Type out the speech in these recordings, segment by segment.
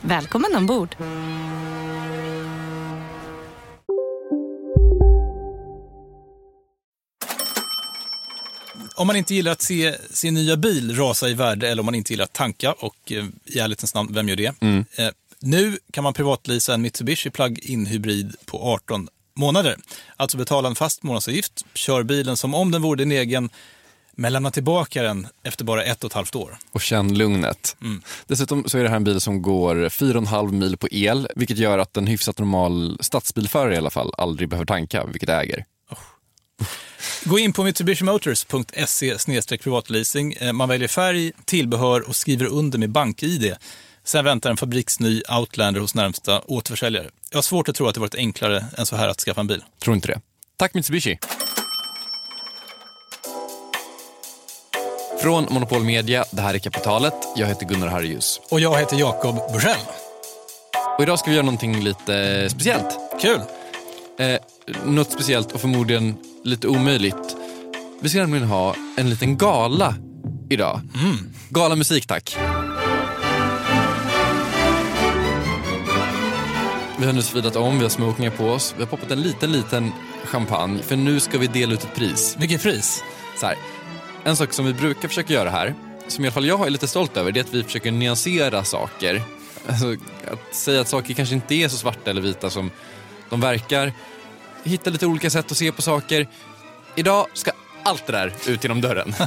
Välkommen ombord! Om man inte gillar att se sin nya bil rasa i värde eller om man inte gillar att tanka och eh, i ärlighetens namn, vem gör det? Eh, nu kan man privatlisa en Mitsubishi Plug-in hybrid på 18 månader. Alltså betala en fast månadsavgift, kör bilen som om den vore din egen, men lämna tillbaka den efter bara ett och ett halvt år. och känn lugnet. Dessutom så är det här en bil som går 4,5 mil på el, vilket gör att en hyfsat normal stadsbilförare i alla fall aldrig behöver tanka, vilket äger. Gå in på mitsubishimotors.se privatleasing. Eh, Man väljer färg, tillbehör och skriver under med bank-id. Sen väntar en fabriksny Outlander hos närmsta återförsäljare. Jag har svårt att tro att det varit enklare än så här att skaffa en bil. Tror inte det. Tack Mitsubishi! Från Monopol Media, det här är Kapitalet. Jag heter Gunnar Harrius. Och jag heter Jakob Bursell. Och idag ska vi göra någonting lite speciellt. Kul! Eh, något speciellt och förmodligen lite omöjligt. Vi ska nämligen ha en liten gala idag. Gala musik, tack. Vi har nu svidat om, vi har smokingar på oss, vi har poppat en liten, liten champagne för nu ska vi dela ut ett pris. Vilket pris? Så här, en sak som vi brukar försöka göra här, som i alla fall jag är lite stolt över, det är att vi försöker nyansera saker. Alltså, att säga att saker kanske inte är så svarta eller vita som de verkar. Hitta lite olika sätt att se på saker. Idag ska allt det där ut genom dörren.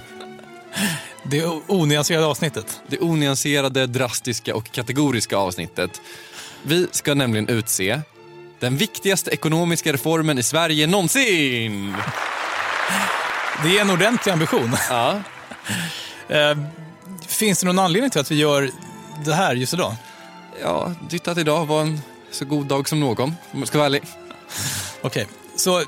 Det onyanserade avsnittet. Det onyanserade, drastiska och kategoriska avsnittet. Vi ska nämligen utse den viktigaste ekonomiska reformen i Sverige någonsin. Det är en ordentlig ambition. Ja. Eh, Finns det någon anledning till att vi gör det här just idag? Ja, tyckte att idag var en så god dag som någon, om jag ska vara ärlig. Okej, så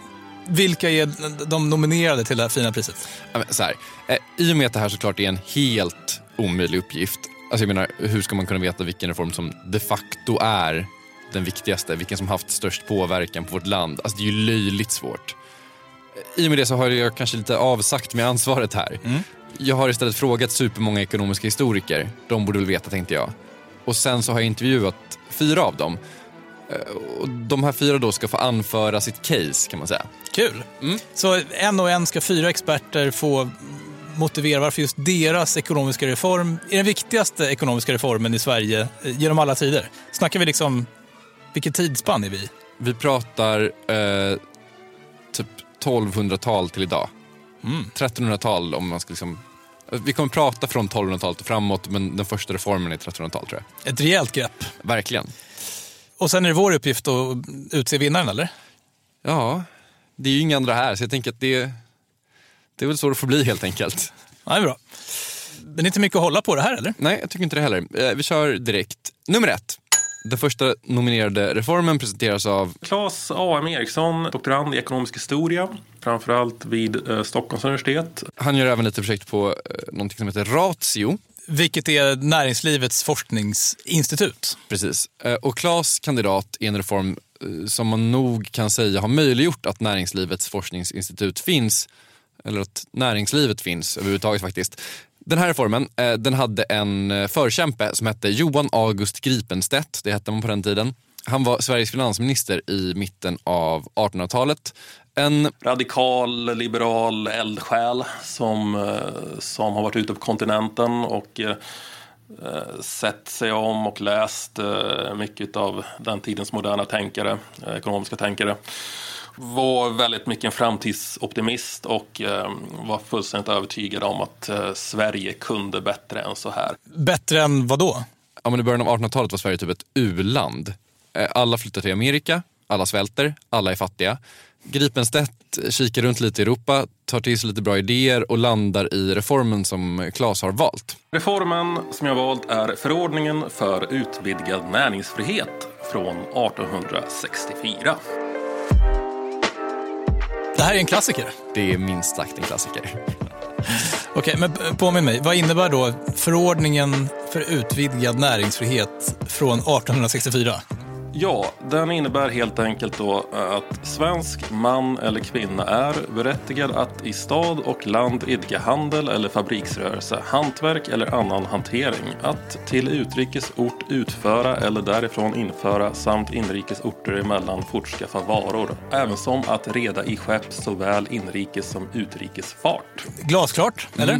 vilka är de nominerade till det här fina priset? Ja, Så här, eh, I och med att det här såklart är en helt omöjlig uppgift. Alltså jag menar, hur ska man kunna veta vilken reform som de facto är den viktigaste? Vilken som haft störst påverkan på vårt land? Alltså det är ju löjligt svårt. I och med det så har jag kanske lite avsagt med ansvaret här. Jag har istället frågat supermånga ekonomiska historiker. De borde väl veta tänkte jag. Och sen så har jag intervjuat fyra av dem. Eh, Och de här fyra då ska få anföra sitt case kan man säga. Kul! Så en och en ska fyra experter få motivera varför just deras ekonomiska reform är den viktigaste ekonomiska reformen i Sverige eh, genom alla tider. Snackar vi liksom, vilket tidsspann är vi i? Vi pratar eh, typ 1200-tal till idag. 1300-tal om man ska liksom... Vi kommer prata från 1200-talet och framåt men den första reformen är 1300-tal tror jag. Ett rejält grepp. Verkligen. Och sen är det vår uppgift att utse vinnaren, eller? Ja, det är ju inga andra här så jag tänker att det, det är väl så det får bli helt enkelt. Ja, det är bra. Men det är inte mycket att hålla på det här, eller? Nej, jag tycker inte det heller. Eh, Vi kör direkt. Nummer ett. Den första nominerade reformen presenteras av Claes A.M. Eriksson, doktorand i ekonomisk historia, framförallt vid eh, Stockholms universitet. Han gör även lite projekt på eh, någonting som heter Ratio. Vilket är näringslivets forskningsinstitut. Precis. Eh, Och Claes kandidat är en reform eh, som man nog kan säga har möjliggjort att näringslivets forskningsinstitut finns. Eller att näringslivet finns överhuvudtaget faktiskt. Den här reformen eh, den hade en eh, förkämpe som hette Johan August Gripenstedt. Det hette man på den tiden. Han var Sveriges finansminister i mitten av 1800-talet. En Radikal, liberal eldsjäl som, eh, som har varit ute på kontinenten och eh, eh, sett sig om och läst eh, mycket av den tidens moderna tänkare, ekonomiska tänkare. Var väldigt mycket en framtidsoptimist och eh, var fullständigt övertygad om att eh, Sverige kunde bättre än så här. Bättre än vad då? Ja, men I början av 1800-talet var Sverige typ ett u-land. Eh, Alla flyttar till Amerika, alla svälter, alla är fattiga. Gripenstedt kikar runt lite i Europa, tar till sig lite bra idéer och landar i reformen som Claes har valt. Reformen som jag valt är förordningen för utvidgad näringsfrihet från 1864. Det här är en klassiker. Det är minst sagt en klassiker. Okej, men påminn mig. Vad innebär då förordningen för utvidgad näringsfrihet från 1864? Ja, den innebär helt enkelt då att svensk man eller kvinna är berättigad att i stad och land idka handel eller fabriksrörelse, hantverk eller annan hantering, att till utrikes ort utföra eller därifrån införa samt inrikes orter emellan fortskaffa varor, ävensom att reda i skepp såväl inrikes som utrikes fart. Glasklart, eller?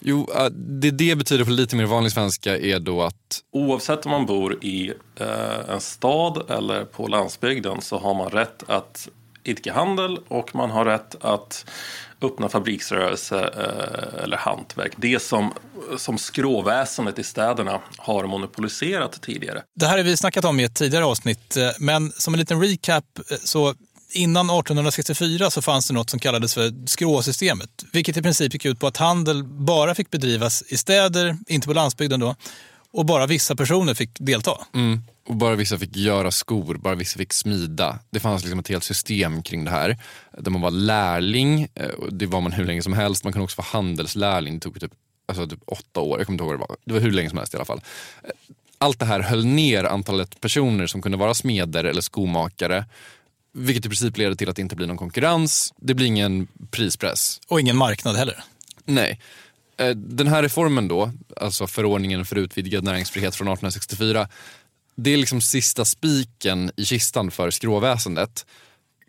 Jo, eh, det det betyder på lite mer vanlig svenska är då att Oavsett om man bor i eh, en stad eller på landsbygden så har man rätt att idka handel och man har rätt att öppna fabriksrörelse eh, eller hantverk. Det som, som skråväsendet i städerna har monopoliserat tidigare. Det här har vi snackat om i ett tidigare avsnitt, eh, men som en liten recap eh, så innan 1864 så fanns det något som kallades för skråsystemet, vilket i princip gick ut på att handel bara fick bedrivas i städer, inte på landsbygden då, och bara vissa personer fick delta. Mm. Och bara vissa fick göra skor, bara vissa fick smida. Det fanns liksom ett helt system kring det här. Där man var lärling, eh, det var man hur länge som helst. Man kunde också vara handelslärling, det tog typ, alltså typ åtta år. Jag kommer inte ihåg vad det var. Det var hur länge som helst i alla fall. Eh, allt det här höll ner antalet personer som kunde vara smeder eller skomakare. Vilket i princip leder till att det inte blir någon konkurrens. Det blir ingen prispress. Och ingen marknad heller. Nej. Eh, Den här reformen då, alltså förordningen för utvidgad näringsfrihet från 1864, det är liksom sista spiken i kistan för skråväsendet.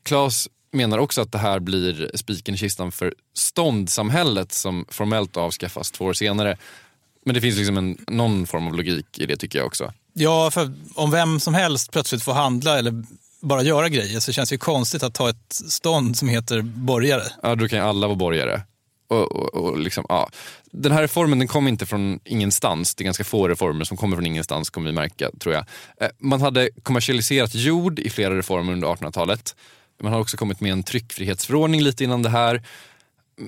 Claes menar också att det här blir spiken i kistan för ståndsamhället som formellt avskaffas två år senare. Men det finns liksom en, någon form av logik i det tycker jag också. Ja, för om vem som helst plötsligt får handla eller bara göra grejer så känns det ju konstigt att ta ett stånd som heter borgare. Ja, då kan ju alla vara borgare. Och, och, och liksom, ja. Den här reformen den kom inte från ingenstans. Det är ganska få reformer som kommer från ingenstans kommer vi märka, tror jag. Eh, man hade kommersialiserat jord i flera reformer under 1800-talet. Man har också kommit med en tryckfrihetsförordning lite innan det här.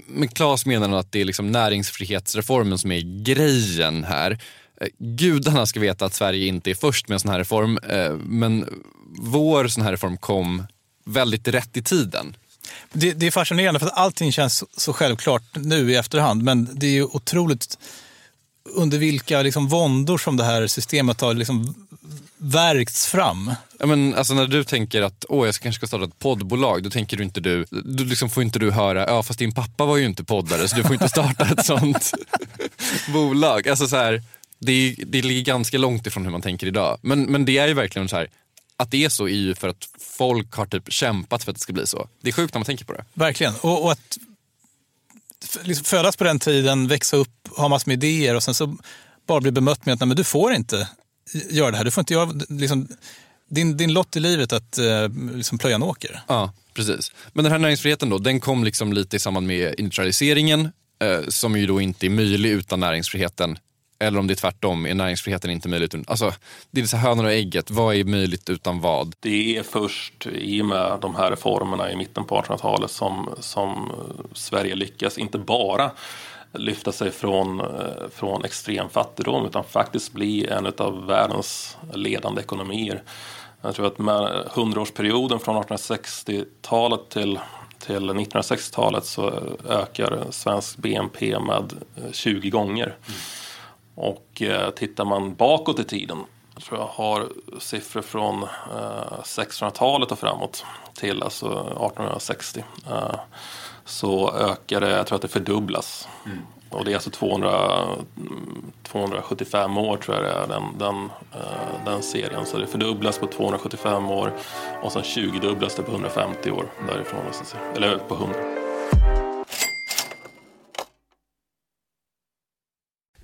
Men Claes menar att det är liksom näringsfrihetsreformen som är grejen här. Eh, Gudarna ska veta att Sverige inte är först med en sån här reform, eh, men vår sån här reform kom väldigt rätt i tiden. Det, det är fascinerande för att allting känns så, självklart nu i efterhand men det är ju otroligt under vilka liksom våndor som det här systemet har liksom värkts fram. Ja, men, alltså, när du tänker att Åh, jag kanske ska starta ett poddbolag, då tänker du inte du, då liksom får inte du höra ja fast din pappa var ju inte poddare så du får inte starta ett sånt bolag. Alltså, så här, det, det ligger ganska långt ifrån hur man tänker idag. Men, men det är ju verkligen så här, att det är så är ju för att folk har typ kämpat för att det ska bli så. Det är sjukt när man tänker på det. Verkligen. Och, och att liksom födas på den tiden, växa upp, ha massor med idéer och sen så bara bli bemött med att Nej, men du får inte göra det här. Du får inte göra, liksom, din, din lott i livet att eh, liksom plöja en åker. Ja, precis. Men den här näringsfriheten då, den kom liksom lite i samband med industrialiseringen eh, som ju då inte är möjlig utan näringsfriheten. Eller om det är tvärtom, är näringsfriheten inte möjlig utan... Alltså, det är så hönan och ägget, vad är möjligt utan vad? Det är först i och med de här reformerna i mitten på 1800-talet som, som Sverige lyckas inte bara lyfta sig från, eh, från extrem fattigdom utan faktiskt bli en av världens ledande ekonomier. Jag tror att med hundraårsperioden från 1860-talet till, till 1960-talet så ökar svensk BNP med eh, 20 gånger. Och eh, tittar man bakåt i tiden, jag tror jag har siffror från eh, 1600-talet och framåt till alltså 1860. Eh, så ökar det, jag tror att det fördubblas. Och det är alltså 200, mm, 275 år tror jag det är den, den, eh, den serien. Så det fördubblas på 275 år och sen 20 dubblas det på 150 år därifrån. Eller på 100.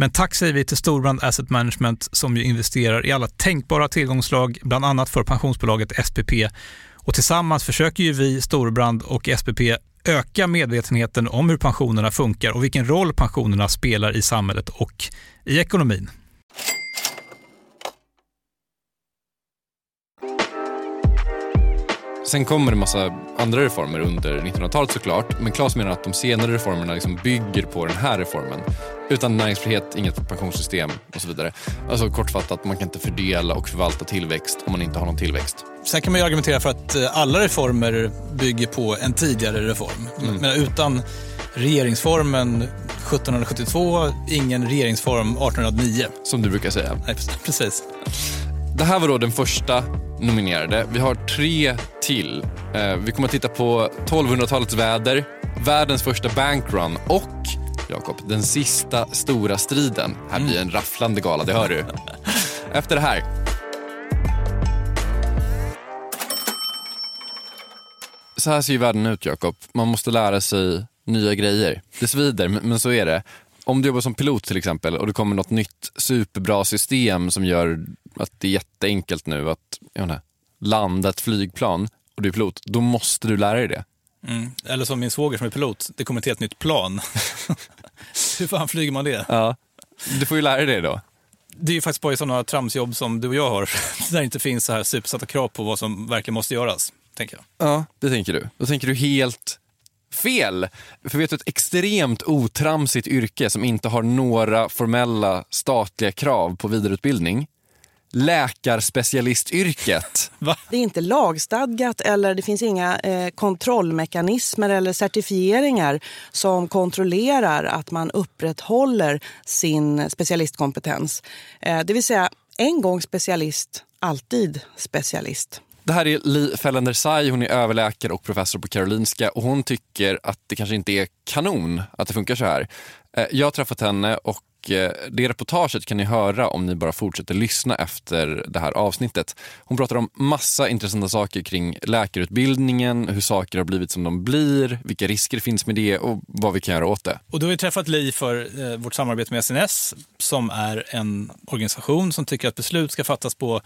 Men tack säger vi till Storbrand Asset Management som ju investerar i alla tänkbara tillgångslag, bland annat för pensionsbolaget SPP. Och tillsammans försöker ju vi, Storbrand och SPP, öka medvetenheten om hur pensionerna funkar och vilken roll pensionerna spelar i samhället och i ekonomin. Sen kommer det massa andra reformer under 1900-talet såklart. Men Claes menar att de senare reformerna liksom bygger på den här reformen. Utan näringsfrihet, inget pensionssystem och så vidare. Alltså kortfattat, man kan inte fördela och förvalta tillväxt om man inte har någon tillväxt. Sen kan man ju argumentera för att eh, alla reformer bygger på en tidigare reform. Mm. Men utan regeringsformen 1772, ingen regeringsform 1809. Som du brukar säga. Nej, precis. Det här var då den första nominerade. Vi har tre till. Eh, vi kommer att titta på 1200-talets väder, världens första bankrun och Jakob, den sista stora striden. Här blir en rafflande gala, det hör du. Efter det här. Så här ser ju världen ut, Jakob. Man måste lära sig nya grejer. Det svider, men så är det. Om du jobbar som pilot till exempel och det kommer något nytt superbra system som gör att det är jätteenkelt nu att inte, landa ett flygplan och du är pilot, då måste du lära dig det. Mm. Eller som min svåger som är pilot, det kommer ett helt nytt plan. Hur fan flyger man det? Ja, du får ju lära dig det då. Det är ju faktiskt bara i sådana tramsjobb som du och jag har, där det inte finns så här supersatta krav på vad som verkligen måste göras. Tänker jag. Ja, det tänker du. Då tänker du helt fel. För vet du, ett extremt otramsigt yrke som inte har några formella statliga krav på vidareutbildning läkarspecialistyrket. Va? Det är inte lagstadgat eller det finns inga eh, kontrollmekanismer eller certifieringar som kontrollerar att man upprätthåller sin specialistkompetens. Eh, det vill säga, en gång specialist, alltid specialist. Det här är Li Fellender Sai, hon är överläkare och professor på Karolinska och hon tycker att det kanske inte är kanon att det funkar så här. Eh, jag har träffat henne och Eh, det reportaget kan ni höra om ni bara fortsätter lyssna efter det här avsnittet. Hon pratar om massa intressanta saker kring läkarutbildningen, hur saker har blivit som de blir, vilka risker det finns med det och vad vi kan göra åt det. Och då har vi träffat Li för eh, vårt samarbete med SNS som är en organisation som tycker att beslut ska fattas på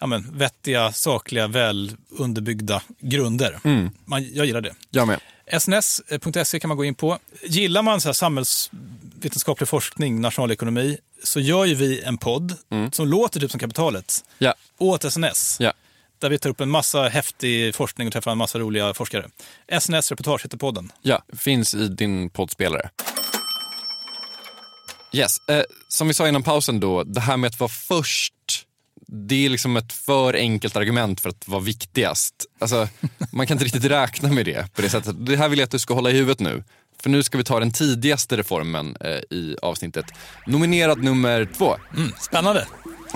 ja, men, vettiga, sakliga, väl underbyggda grunder. Mm. Man, jag gillar det. Jag med. SNS.se kan man gå in på. Gillar man så här samhällsvetenskaplig forskning, nationalekonomi, så gör ju vi en podd mm. som låter typ som Kapitalet ja. åt SNS. Ja. Där vi tar upp en massa häftig forskning och träffar en massa roliga forskare. SNS Reportage heter podden. Ja, finns i din poddspelare. Yes, eh, som vi sa innan pausen då, det här med att vara först det är liksom ett för enkelt argument för att vara viktigast. Alltså, man kan inte riktigt räkna med det på det sättet. Det här vill jag att du ska hålla i huvudet nu. För nu ska vi ta den tidigaste reformen eh, i avsnittet. Nominerad nummer två. Mm, spännande.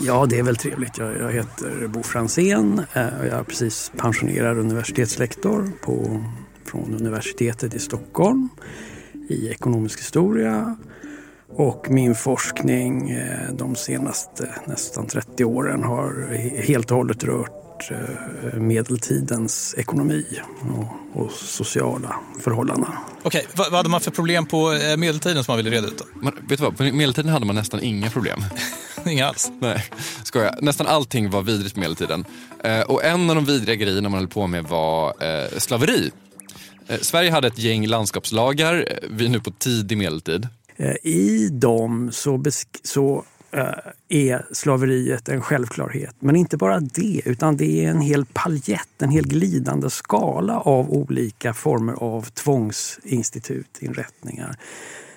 Ja, det är väl trevligt. Jag, jag heter Bo Fransén och jag är precis pensionerad universitetslektor på, från universitetet i Stockholm i ekonomisk historia och min forskning eh, de senaste nästan 30 åren har helt och hållet rört eh, medeltidens ekonomi och, sociala förhållanden. Okej, vad, vad hade man för problem på eh, medeltiden som man ville reda ut? Man, vet du vad, på medeltiden hade man nästan inga problem. Inga alls. Nej, skojar. Nästan allting var vidrigt på medeltiden. Och en av de vidriga grejerna man höll på med var slaveri. Sverige hade ett gäng landskapslagar, vi är nu på tidig medeltid. Eh, I dem så, så eh, är slaveriet en självklarhet. Men inte bara det, utan det är en hel paljett, en hel glidande skala av olika former av tvångsinstitut, inrättningar.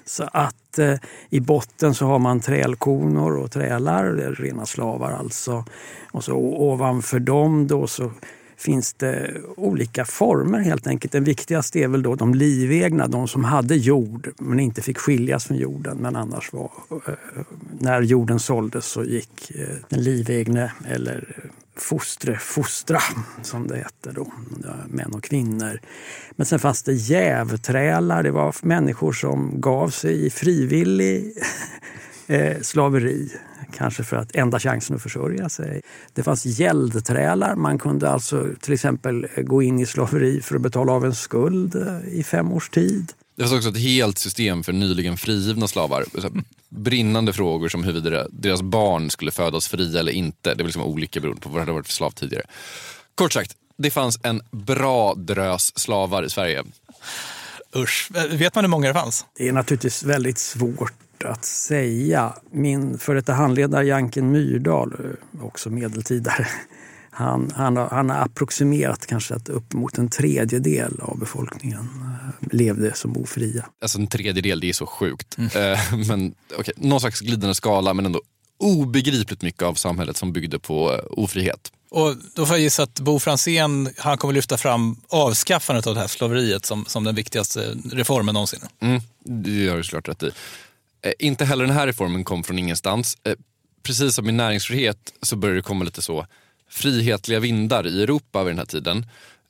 Så att eh, i botten så har man trälkonor och trälar, rena slavar alltså. Och så ovanför dem då så finns det olika former helt enkelt. Den viktigaste är väl då de livegna, de som hade jord men inte fick skiljas från jorden. Men annars var, eh, när jorden såldes så gick eh, den livegne eller fostre, fostra som det hette då, män och kvinnor. Men sen fanns det jävträlar, det var människor som gav sig i frivillig eh, slaveri. Kanske för att enda chansen att försörja sig. Det fanns gäldträlar. Man kunde alltså till exempel gå in i slaveri för att betala av en skuld eh, i fem års tid. Det fanns också ett helt system för nyligen frigivna slavar. Brinnande frågor som huruvida deras barn skulle födas fria eller inte. Det var liksom olika beroende på vad det hade varit för slav tidigare. Kort sagt, det fanns en bra drös slavar i Sverige. Usch. Eh, Vet man hur många det fanns? Det är naturligtvis väldigt svårt att säga. Min före detta handledare Janken Myrdal, också medeltidare, han, han, har, han har approximerat kanske att upp mot en tredjedel av befolkningen eh, levde som ofria. Alltså en tredjedel, det är så sjukt. Eh, men okay, någon slags glidande skala men ändå obegripligt mycket av samhället som byggde på eh, ofrihet. Och då får jag gissa att Bo Franzén han kommer lyfta fram avskaffandet av det här slaveriet som, som den viktigaste reformen någonsin. Mm, det har du såklart rätt i. Eh, inte heller den här reformen kom från ingenstans. Eh, precis som i näringsfrihet så började det komma lite så frihetliga vindar i Europa vid den här tiden.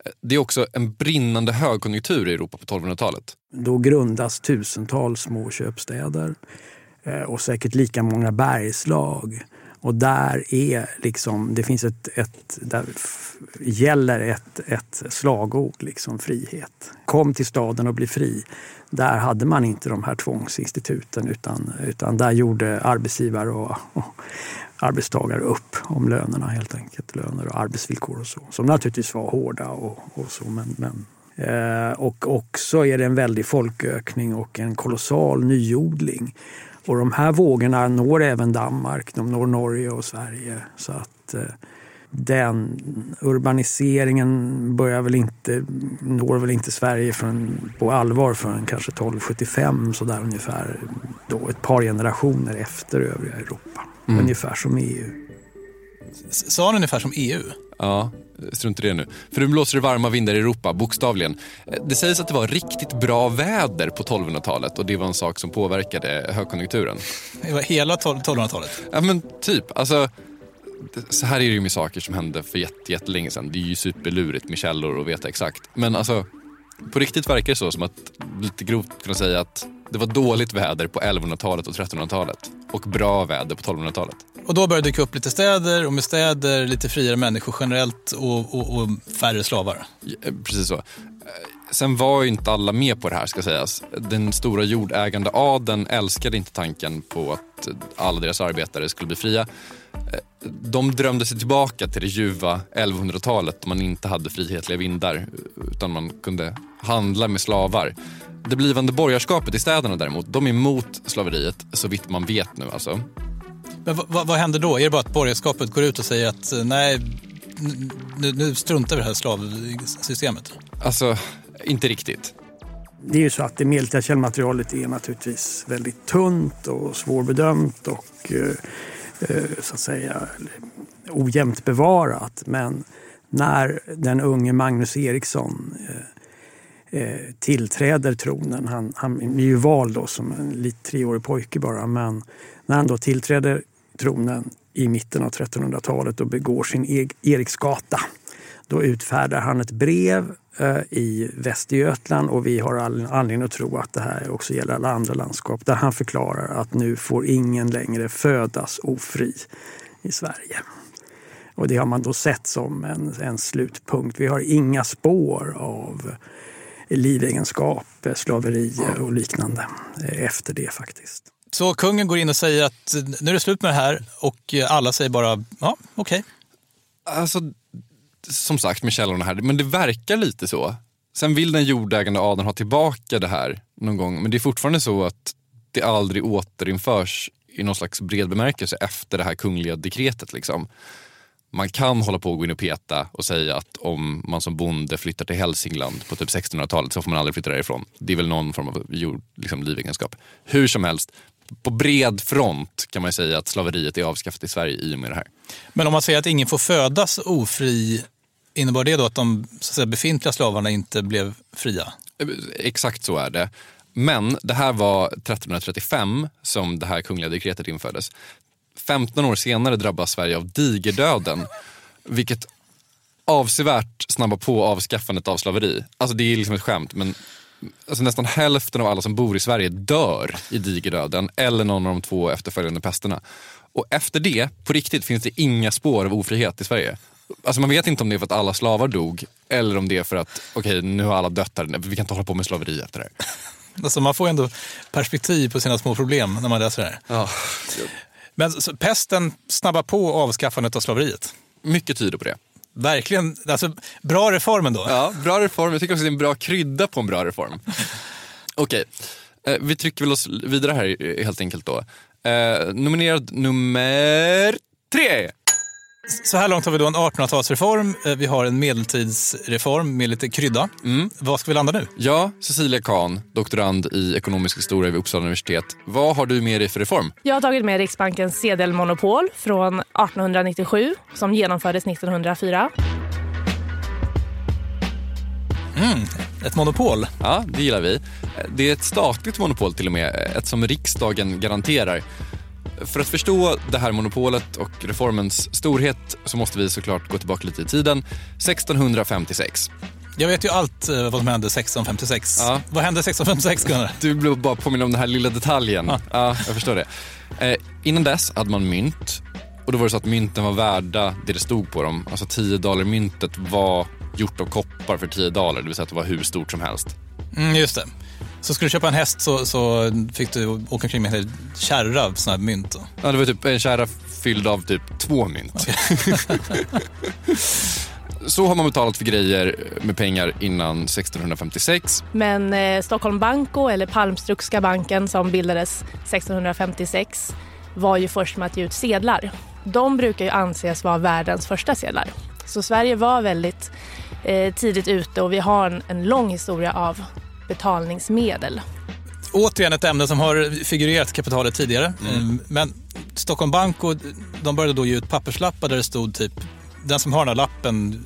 Eh, det är också en brinnande högkonjunktur i Europa på 1200-talet. Då grundas tusentals små köpstäder eh, och säkert lika många bergslag. Och där är liksom, det finns ett, ett där gäller ett, ett slagord, liksom frihet. Kom till staden och bli fri. Där hade man inte de här tvångsinstituten utan, utan där gjorde arbetsgivare och, och arbetstagare upp om lönerna helt enkelt. Löner och arbetsvillkor och så. Som naturligtvis var hårda och, och så men, men Eh, och också är det en väldig folkökning och en kolossal nyodling. Och de här vågorna når även Danmark, de når Norge och Sverige. Så att eh, den urbaniseringen börjar väl inte, når väl inte Sverige från, på allvar förrän kanske 1275 så där ungefär. Då ett par generationer efter övriga Europa. Ungefär som EU. Sa han ungefär som EU? Ja, strunt i det nu. För nu blåser det varma vindar i Europa, bokstavligen. Eh, Det sägs att det var riktigt bra väder på 1200-talet och det var en sak som påverkade högkonjunkturen. Det var hela 12 1200-talet. Ja men typ, alltså så här är det ju med saker som hände för jätte- jättelänge sedan. Det är ju superlurigt med källor och veta exakt. Men alltså, på riktigt verkar det så som att lite grovt kunna säga att det var dåligt väder på 1100-talet och 1300-talet och bra väder på 1200-talet. Och då började det dyka upp lite städer och med städer lite friare människor generellt och, och, och färre slavar. Ja, eh, Precis så. Eh, sen var ju inte alla med på det här ska sägas. Den stora jordägande adeln älskade inte tanken på att alla deras arbetare skulle bli fria. Eh, de drömde sig tillbaka till det ljuva 1100-talet då man inte hade frihetliga vindar utan man kunde handla med slavar. Det blivande borgarskapet i städerna däremot, de är emot slaveriet så vitt man vet nu alltså. Men vad, vad, händer då? Är det bara att borgerskapet går ut och säger att eh, nej, nu, nu struntar vi i det här slavsystemet? Alltså, inte riktigt. Det är ju så att det medeltida källmaterialet är naturligtvis väldigt tunt och svårbedömt och eh, eh, så att säga ojämnt bevarat. Men när den unge Magnus Eriksson tillträder tronen, han, han är ju vald då som en lite treårig pojke bara, men när han då tillträder tronen i mitten av 1300-talet och begår sin Eg- Eriksgata då utfärdar han ett brev eh, i Västergötland och vi har all anledning att tro att det här också gäller alla andra landskap där han förklarar att nu får ingen längre födas ofri i Sverige. Och det har man då sett som en, en slutpunkt. Vi har inga spår av livegenskap, slaveri och liknande efter det faktiskt. Så kungen går in och säger att nu är det slut med det här och alla säger bara ja, okej. Okay. Alltså, som sagt med källorna här, men det verkar lite så. Sen vill den jordägande adeln ha tillbaka det här någon gång, men det är fortfarande så att det aldrig återinförs i någon slags bred bemärkelse efter det här kungliga dekretet. Liksom. Man kan hålla på och gå in och peta och säga att om man som bonde flyttar till Hälsingland på typ 1600-talet så får man aldrig flytta därifrån. Det är väl någon form av jord, liksom, livegenskap. Hur som helst, på bred front kan man säga att slaveriet är avskaffat i Sverige i och med det här. Men om man säger att ingen får födas ofri, innebar det då att de så att säga, befintliga slavarna inte blev fria? Exakt så är det. Men det här var 1335 som det här kungliga dekretet infördes. 15 år senare drabbas Sverige av digerdöden, vilket avsevärt snabbar på avskaffandet av slaveri. Alltså det är liksom ett skämt, men alltså nästan hälften av alla som bor i Sverige dör i digerdöden eller någon av de två efterföljande pesterna. Och efter det, på riktigt, finns det inga spår av ofrihet i Sverige. Alltså man vet inte om det är för att alla slavar dog eller om det är för att okej, okay, nu har alla dött här, vi kan inte hålla på med slaveri efter det här. Alltså man får ändå perspektiv på sina små problem när man läser det här. Ja. Men så, pesten snabbar på avskaffandet av slaveriet? Mycket tyder på det. Verkligen. Alltså, bra reform ändå. Ja, bra reform. Jag tycker också att det är en bra krydda på en bra reform. Okej, okay. eh, vi trycker väl oss vidare här helt enkelt då. Eh, nominerad nummer tre. Så här långt har vi då en 1800-talsreform, eh, vi har en medeltidsreform med lite krydda. Mm. Vad ska vi landa nu? Ja, Cecilia Kahn, doktorand i ekonomisk historia vid Uppsala universitet. Vad har du med dig för reform? Jag har tagit med Riksbankens sedelmonopol från 1897 som genomfördes 1904. Mm, ett monopol. Ja, det gillar vi. Det är ett statligt monopol till och med, ett som riksdagen garanterar. För att förstå det här monopolet och reformens storhet så måste vi såklart gå tillbaka lite i tiden. 1656. Jag vet ju allt eh, vad som hände 1656. Ja. Vad hände 1656 Gunnar? Du blev bara påminn om den här lilla detaljen. Ja, ja jag förstår det. Eh, innan dess hade man mynt. Och då var det så att mynten var värda det det stod på dem. Alltså 10 dollar myntet var gjort av koppar för 10 dollar, det vill säga att det var hur stort som helst. Mm, just det. Så skulle du köpa en häst så, så fick du åka omkring med en kärra av sådana här mynt? Då. Ja, det var typ en kärra fylld av typ två mynt. Okay. så har man betalat för grejer med pengar innan 1656. Men eh, Stockholm Banco, eller Palmstrukska banken som bildades 1656 var ju först med att ge ut sedlar. De brukar ju anses vara världens första sedlar. Så Sverige var väldigt eh, tidigt ute och vi har en, en lång historia av betalningsmedel. Återigen ett ämne som har figurerat kapitalet tidigare. Mm. mm. Men Stockholm Bank och, de började då ge ut papperslappar där det stod typ den som har den här lappen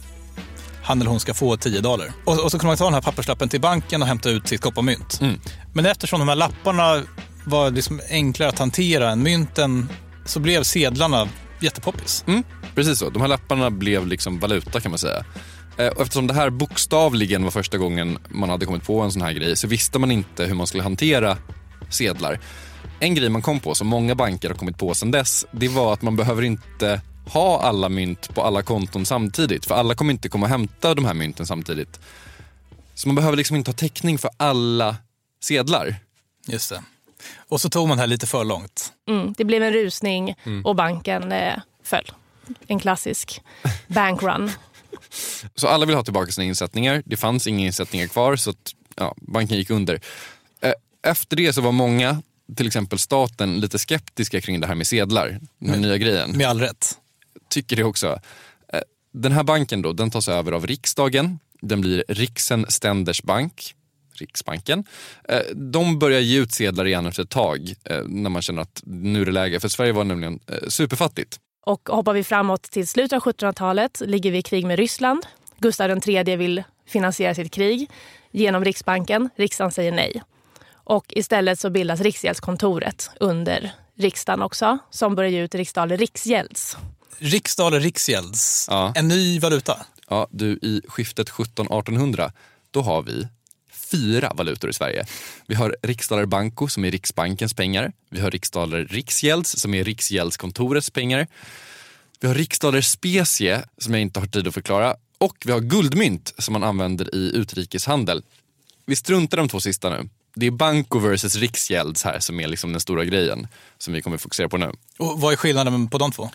han eller hon ska få 10 dollar. Och, och, så kunde man ta den här papperslappen till banken och hämta ut sitt kopparmynt. Mm. Men eftersom de här lapparna var liksom enklare att hantera än mynten så blev sedlarna jättepoppis. Mm, precis så. De här lapparna blev liksom valuta kan man säga. Eh, och eftersom det här bokstavligen var första gången man hade kommit på en sån här grej så visste man inte hur man skulle hantera sedlar. En grej man kom på, som många banker har kommit på sedan dess, det var att man behöver inte ha alla mynt på alla konton samtidigt. För alla kommer inte komma och hämta de här mynten samtidigt. Så man behöver liksom inte ha täckning för alla sedlar. Just det. Och så tog man det här lite för långt. Mm, det blev en rusning mm. och banken eh, föll. En klassisk bankrun. Så alla vill ha tillbaka sina insättningar. Det fanns inga insättningar kvar så att, ja, banken gick under. Eh, efter det så var många, till exempel staten, lite skeptiska kring det här med sedlar. Den här nya grejen. Med all rätt. Tycker det också. Eh, den här banken då, den tas över av riksdagen. Den blir Riksen Ständers Bank. Riksbanken. Eh, de börjar ge ut sedlar igen efter ett tag när man känner att nu är det läge. För Sverige var nämligen superfattigt. Och hoppar vi framåt till slutet av 1700-talet ligger vi i krig med Ryssland. Gustav III vill finansiera sitt krig genom Riksbanken. Riksdagen säger nej. Och istället så bildas Riksgäldskontoret under riksdagen också som börjar ge ut riksdaler Riksgälds. Riksdaler Riksgälds, ja. en ny valuta. Ja, du i skiftet 1700-1800 då har vi fyra valutor i Sverige. Vi har riksdaler Banco som är Riksbankens pengar. Vi har riksdaler Riksgälds som är Riksgäldskontorets pengar. Vi har riksdaler specie som jag inte har tid att förklara och vi har guldmynt som man använder i utrikeshandel. Vi struntar de två sista nu. Det är Banco versus Riksgälds här som är liksom den stora grejen som vi kommer fokusera på nu. Och vad är skillnaden på de två?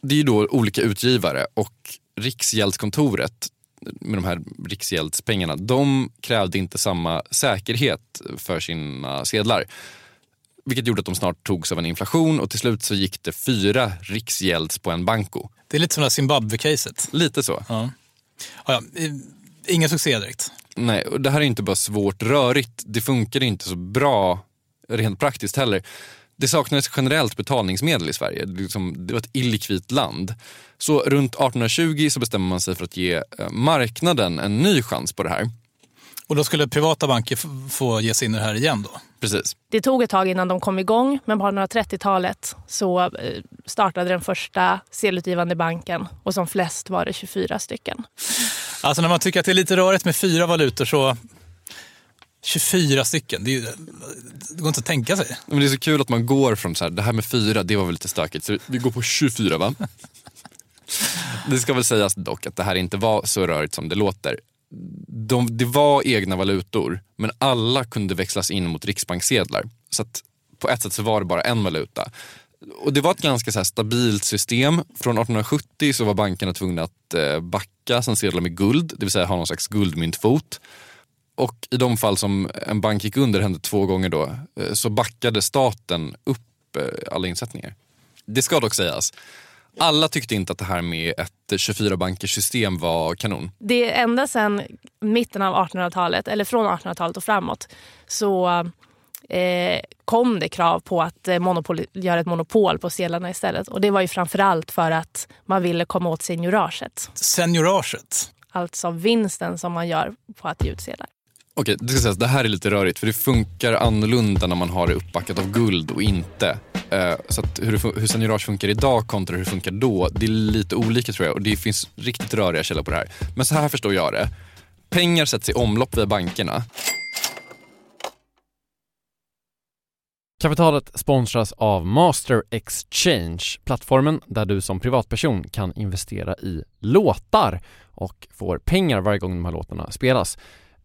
Det är ju då olika utgivare och Riksgäldskontoret med de här riksgäldspengarna, de krävde inte samma säkerhet för sina sedlar. Vilket gjorde att de snart togs av en inflation och till slut så gick det fyra riksgälds på en banko. Det är lite som det Zimbabwe-caset. Lite så. Ja. Ja, ja. Ingen succé direkt. Nej, och det här är inte bara svårt rörigt. Det funkar inte så bra rent praktiskt heller. Det saknades generellt betalningsmedel i Sverige. Det, liksom, var ett illikvitt land. Så runt 1820 så bestämmer man sig för att ge eh, marknaden en ny chans på det här. Och då skulle privata banker få ge sig in i det här igen då? Precis. Det tog ett tag innan de kom igång, men på 1830-talet så eh, startade den första sedelutgivande banken och som flest var det 24 stycken. Alltså när man tycker att det är lite rörigt med fyra valutor så 24 stycken, det, är, det går inte att tänka sig. Men det är så kul att man går från så här, det här med fyra, det var väl lite stökigt, så vi går på 24 va? det ska väl sägas dock att det här inte var så rörigt som det låter. De, det var egna valutor, men alla kunde växlas in mot riksbanksedlar. Så att på ett sätt så var det bara en valuta. Och det var ett ganska så stabilt system. Från 1870 så var bankerna tvungna att eh, backa sina sedlar med guld, det vill säga ha någon slags guldmyntfot. Och i de fall som en bank gick under, hände två gånger då, eh, så backade staten upp eh, alla insättningar. Det ska dock sägas, alla tyckte inte att det här med ett 24 bankers system var kanon. Det är ända sedan mitten av 1800-talet, eller från 1800-talet och framåt, så eh, kom det krav på att eh, monopol, göra ett monopol på sedlarna istället. Och det var ju framförallt för att man ville komma åt senioraget. Senioraget? Alltså vinsten som man gör på att ge ut sedlar. Okej, det ska sägas, det här är lite rörigt för det funkar annorlunda när man har det uppbackat av guld och inte. Eh, så att hur, hur seniorage funkar idag kontra hur det funkar då, det är lite olika tror jag och det finns riktigt röriga källor på det här. Men så här förstår jag det. Pengar sätts i omlopp via bankerna. Kapitalet sponsras av Master Exchange, plattformen där du som privatperson kan investera i låtar och får pengar varje gång de här låtarna spelas.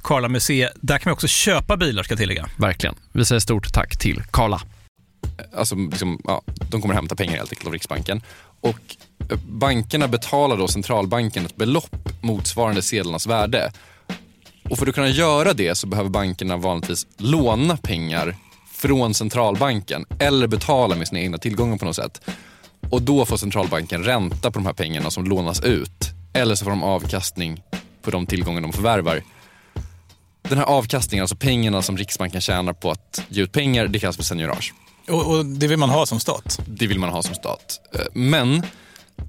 Karla Museet. Där kan man också köpa bilar ska jag tillägga. Verkligen. Vi säger stort tack till Karla. Alltså, liksom, ja, de kommer hämta pengar helt enkelt av Riksbanken. Och eh, bankerna betalar då centralbanken ett belopp motsvarande sedlarnas värde. Och för att kunna göra det så behöver bankerna vanligtvis låna pengar från centralbanken eller betala med sina egna tillgångar på något sätt. Och då får centralbanken ränta på de här pengarna som lånas ut. Eller så får de avkastning på de tillgångar de förvärvar. Den här avkastningen, alltså pengarna som Riksbanken tjänar på att ge ut pengar, det kallas för seignorage. Och, och det vill man ha som stat. Det vill man ha som stat. Eh, Men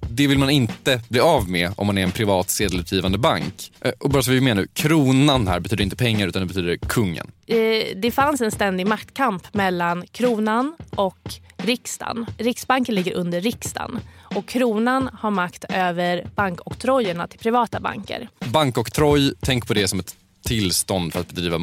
det vill man inte bli av med om man är en privat sedelutgivande bank. Eh, Och bara så vi är med nu, kronan här betyder inte pengar utan det betyder kungen. Eh, Det fanns en ständig maktkamp mellan kronan och riksdagen. Riksbanken ligger under riksdagen och kronan har makt över bankoktrojerna till privata banker. Bankoktroj, tänk på det som ett tillstånd för att bedriva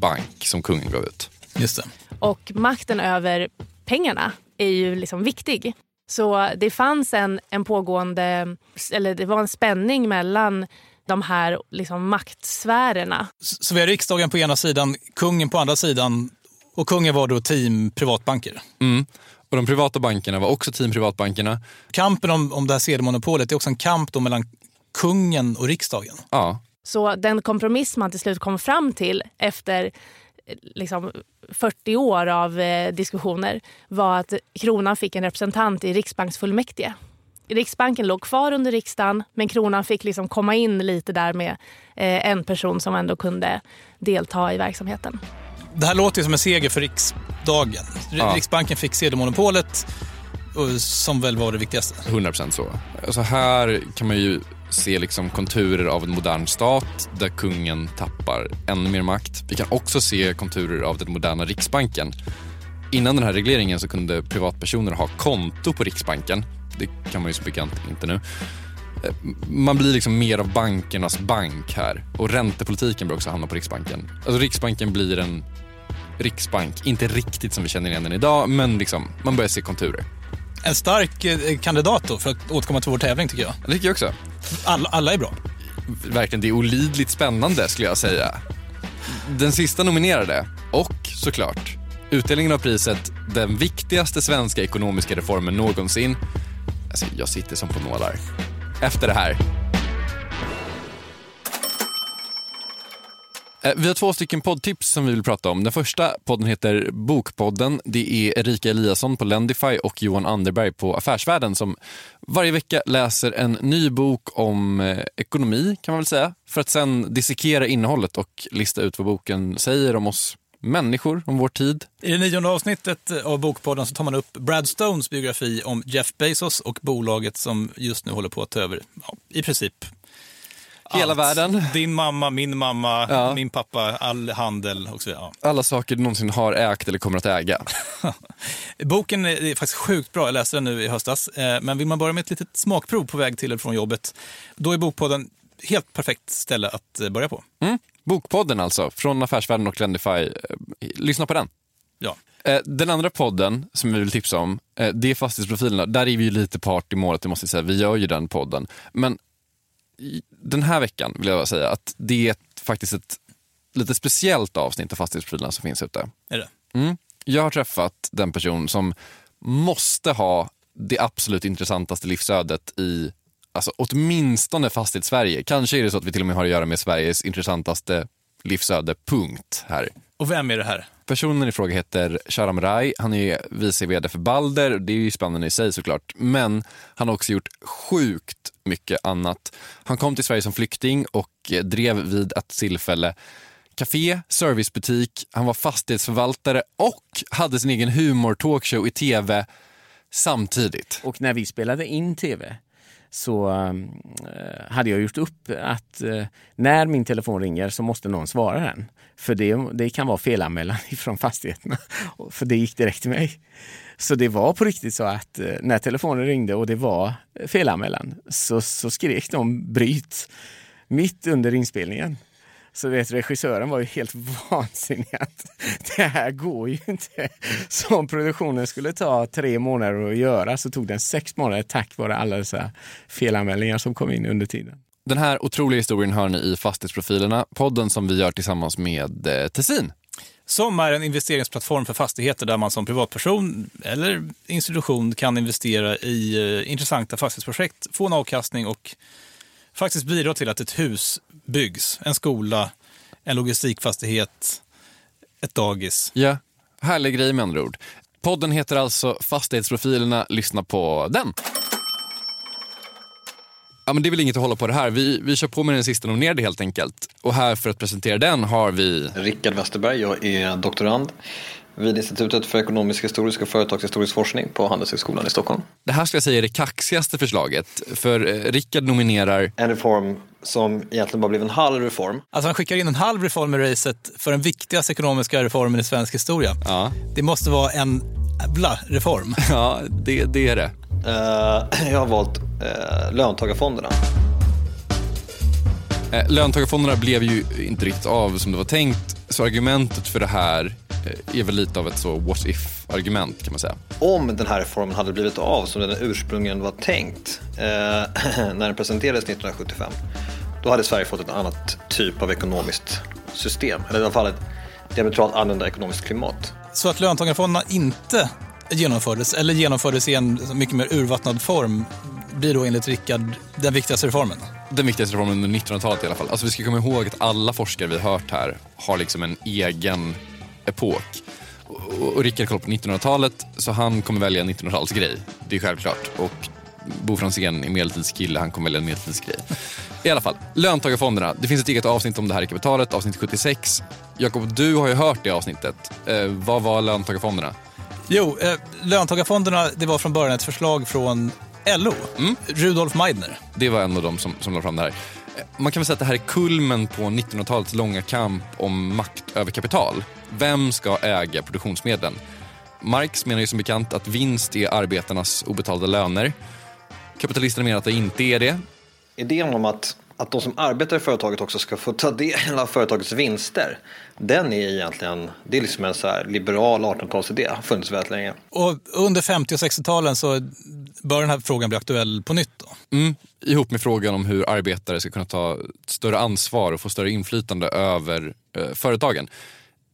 bank som kungen gav ut. Just det. Och makten över pengarna är ju liksom viktig. Så det fanns en, en pågående, eller det var en spänning mellan de här liksom maktsfärerna. Så vi har riksdagen på ena sidan, kungen på andra sidan och kungen var då team privatbanker. Mm. Och de privata bankerna var också team privatbankerna. Kampen om, om det här sedelmonopolet är också en kamp då mellan kungen och riksdagen. Ja, Så den kompromiss man till slut kom fram till efter eh, liksom 40 år av eh, diskussioner var att kronan fick en representant i riksbanksfullmäktige. Riksbanken låg kvar under riksdagen men kronan fick liksom komma in lite där med eh, en person som ändå kunde delta i verksamheten. Det här låter ju som en seger för riksdagen. Ja. Riksbanken fick sedelmonopolet, som väl var det viktigaste. 100% så. Alltså här kan man ju se liksom konturer av en modern stat där kungen tappar ännu mer makt. Vi kan också se konturer av den moderna Riksbanken. Innan den här regleringen så kunde privatpersoner ha konto på Riksbanken. Det kan man ju som bekant inte nu. Eh, man blir liksom mer av bankernas bank här och räntepolitiken bör också hamna på Riksbanken. Alltså Riksbanken blir en riksbank, inte riktigt som vi känner igen den idag, men liksom, man börjar se konturer. En stark eh, kandidat då, för att återkomma till vår tävling tycker jag. Det tycker jag också. Alla, alla är bra. verkligen det är olidligt spännande skulle jag säga. Den sista nominerade och såklart utdelningen av priset den viktigaste svenska ekonomiska reformen någonsin. Alltså, jag sitter som på nålar. Efter det här. Eh, vi har två stycken poddtips som vi vill prata om. Den första podden heter Bokpodden. Det är Erika Eliasson på Lendify och Johan Anderberg på Affärsvärlden som varje vecka läser en ny bok om eh, ekonomi kan man väl säga. För att sen dissekera innehållet och lista ut vad boken säger om oss människor, om vår tid. I det nionde avsnittet av Bokpodden så tar man upp Brad Stones biografi om Jeff Bezos och bolaget som just nu håller på att ta över, ja, i princip Hela allt. världen. Din mamma, min mamma, Ja. min pappa, all handel och så vidare. Alla saker du någonsin har ägt eller kommer att äga. Boken är är faktiskt sjukt bra, jag läste den nu i höstas. Eh, Men vill man börja med ett litet smakprov på väg till eller från jobbet, då är Bokpodden helt perfekt ställe att eh, börja på. Mm. Bokpodden alltså, från Affärsvärlden och Lendify. Eh, Lyssna på den. Ja. Eh, Den andra podden som vi vill tipsa om, eh, det är Fastighetsprofilerna. Där är vi ju lite part i målet, det måste jag säga. Vi gör ju den podden. Men den här veckan vill jag bara säga att det är faktiskt ett lite speciellt avsnitt av Fastighetsprofilerna som finns ute. Är det? Mm. Jag har träffat den person som måste ha det absolut intressantaste livsödet i alltså, åtminstone Fastighetssverige. Kanske är det så att vi till och med har att göra med Sveriges intressantaste livsöde, punkt, här. Och vem är det här? Personen i fråga heter Sharam Rai. Han är vice vd för Balder. Det är ju spännande i sig såklart. Men han har också gjort sjukt mycket annat. Han kom till Sverige som flykting och drev vid ett tillfälle café, servicebutik, han var fastighetsförvaltare och hade sin egen humor-talkshow i tv samtidigt. Och när vi spelade in tv så eh, hade jag gjort upp att eh, när min telefon ringer så måste någon svara den. För det, det kan vara felanmälan från fastigheterna. För det gick direkt till mig. Så det var på riktigt så att eh, när telefonen ringde och det var felanmälan så, så skrek de bryt mitt under inspelningen. Så vet, regissören var ju helt vansinnig att det här går ju inte. Så om produktionen skulle ta tre månader att göra så tog den sex månader tack vare alla dessa felanmälningar som kom in under tiden. Den här otroliga historien hör ni i Fastighetsprofilerna, podden som vi gör tillsammans med eh, Tessin. Som är en investeringsplattform för fastigheter där man som privatperson eller institution kan investera i eh, intressanta fastighetsprojekt, få en avkastning och faktiskt bidra till att ett hus byggs. En skola, en logistikfastighet, ett dagis. Ja, härlig grej med andra ord. Podden heter alltså Fastighetsprofilerna. Lyssna på den. Ja, men det är väl inget att hålla på det här. Vi, vi kör på med den sista nominerade helt enkelt. Och här för att presentera den har vi... Rickard Westerberg, jag är doktorand vid Institutet för ekonomisk historisk och företagshistorisk forskning på Handelshögskolan i Stockholm. Det här ska jag säga är det kaxigaste förslaget. För eh, Rickard nominerar... En reform som egentligen bara blev en halv reform. Alltså han skickar in en halv reform i racet för den viktigaste ekonomiska reformen i svensk historia. Ja. Det måste vara en jävla reform. Ja, det, det är det. Uh, jag har valt uh, löntagarfonderna. Eh, Löntagarfonderna blev ju inte riktigt av som det var tänkt. Så argumentet för det här är väl lite av ett så what if-argument kan man säga. Om den här reformen hade blivit av som den ursprungligen var tänkt eh, när den presenterades 1975, då hade Sverige fått ett annat typ av ekonomiskt system. Eller i alla fall ett diametralt annorlunda ekonomiskt klimat. Så att löntagarfonderna inte genomfördes, eller genomfördes i en mycket mer urvattnad form, blir då enligt Rickard den viktigaste reformen? Den viktigaste reformen under 1900-talet i alla fall. Alltså vi ska komma ihåg att alla forskare vi har hört här har liksom en egen epok. Och, och Rickard kollar på 1900-talet så han kommer välja en 1900-talsgrej. Det är självklart. Och Bo Franzén är medeltidskille, han kommer välja en medeltidsgrej. I alla fall, löntagarfonderna. Det finns ett eget avsnitt om det här i Kapitalet, avsnitt 76. Jakob, du har ju hört det avsnittet. Eh, vad var löntagarfonderna? Jo, eh, löntagarfonderna det var från början ett förslag från LO, mm. Rudolf Meidner. Det var en av dem som, som la fram det här. Man kan väl säga att det här är kulmen på 1900-talets långa kamp om makt över kapital. Vem ska äga produktionsmedlen? Marx menar ju som bekant att vinst är arbetarnas obetalda löner. Kapitalisterna menar att det inte är det. Idén om att, att de som arbetar i företaget också ska få ta del av företagets vinster, den är egentligen, det är liksom en så här liberal 1800-talsidé, har funnits väldigt länge. Och under 50 och 60-talen så bör den här frågan bli aktuell på nytt då? Mm, ihop med frågan om hur arbetare ska kunna ta större ansvar och få större inflytande över eh, företagen.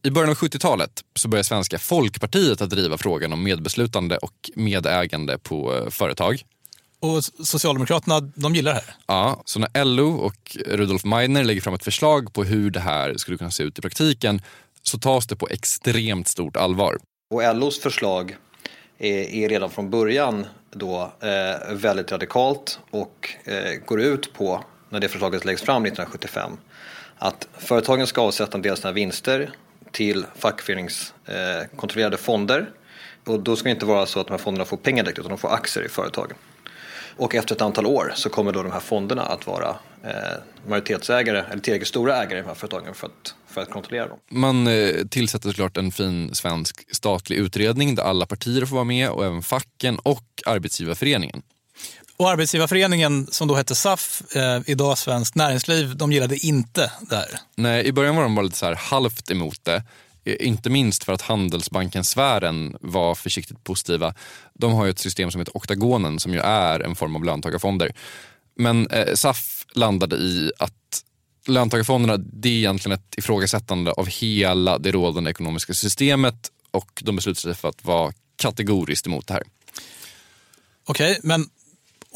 I början av 70-talet så började Svenska Folkpartiet att driva frågan om medbeslutande och medägande på eh, företag. Och Socialdemokraterna, de gillar det här? Ja, så när LO och Rudolf Meidner lägger fram ett förslag på hur det här skulle kunna se ut i praktiken så tas det på extremt stort allvar. Och LOs förslag är, är redan från början då eh, väldigt radikalt och eh, går ut på, när det förslaget läggs fram 1975, att företagen ska avsätta en del av sina vinster till fackföreningskontrollerade eh, fonder. Och då ska det inte vara så att de här fonderna får pengar direkt utan de får aktier i företagen. Och efter ett antal år så kommer då de här fonderna att vara eh, majoritetsägare eller tillräckligt stora ägare i de här företagen för att, för att kontrollera dem. Man eh, tillsätter såklart en fin svensk statlig utredning där alla partier får vara med och även facken och Arbetsgivarföreningen. Och Arbetsgivarföreningen, som då hette SAF, eh, idag Svenskt Näringsliv, de gillade inte det här. Nej, i början var de bara lite så här halvt emot det. Eh, inte minst för att Handelsbanken-sfären var försiktigt positiva. De har ju ett system som heter Oktagonen som ju är en form av löntagarfonder. Men eh, SAF landade i att löntagarfonderna det är egentligen ett ifrågasättande av hela det rådande ekonomiska systemet och de beslutade sig för att vara kategoriskt emot det här. Okej, okay, men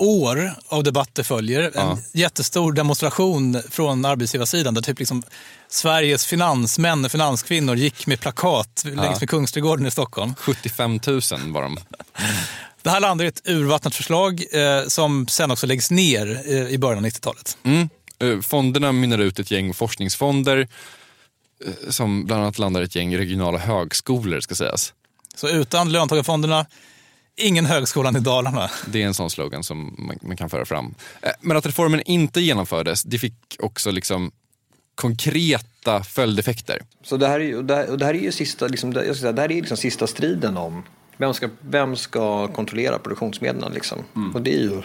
år av debatter följer. En jättestor demonstration från arbetsgivarsidan där typ liksom Sveriges finansmän och finanskvinnor gick med plakat längs med Kungsträdgården i Stockholm. 75 000 var de. Det här landar i ett urvattnat förslag eh, som sen också läggs ner eh, i början av 90-talet. Mm. Eh, fonderna mynnar ut ett gäng forskningsfonder eh, som bland annat landar i ett gäng regionala högskolor ska sägas. Så utan löntagarfonderna ingen högskolan i Dalarna. Det är en sån slogan som man, man kan föra fram. Eh, Men att reformen inte genomfördes, det fick också liksom konkreta följdeffekter. Så det här är ju, det här, och det här är ju sista, liksom, det, jag ska säga, det här är liksom sista striden om vem ska, vem ska kontrollera produktionsmedlen. Liksom. Och det är, ju,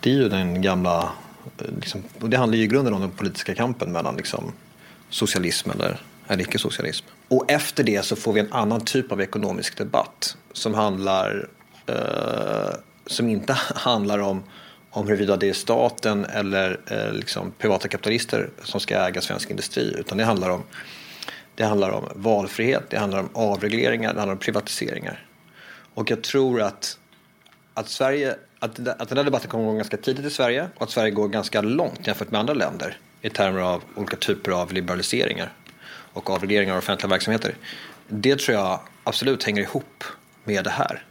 det är ju den gamla, eh, liksom, och det handlar ju i grunden om den politiska kampen mellan liksom, socialism eller, eller icke-socialism. Och efter det så får vi en annan typ av ekonomisk debatt som handlar, eh, som inte handlar om om huruvida det är staten eller eh, liksom privata kapitalister som ska äga svensk industri. Utan det handlar om, det handlar om valfrihet, det handlar om avregleringar, det handlar om privatiseringar. Och jag tror att, att, Sverige, att, att den här debatten kommer igång ganska tidigt i Sverige och att Sverige går ganska långt jämfört med andra länder i termer av olika typer av liberaliseringar och avregleringar av offentliga verksamheter. Det tror jag absolut hänger ihop med det här.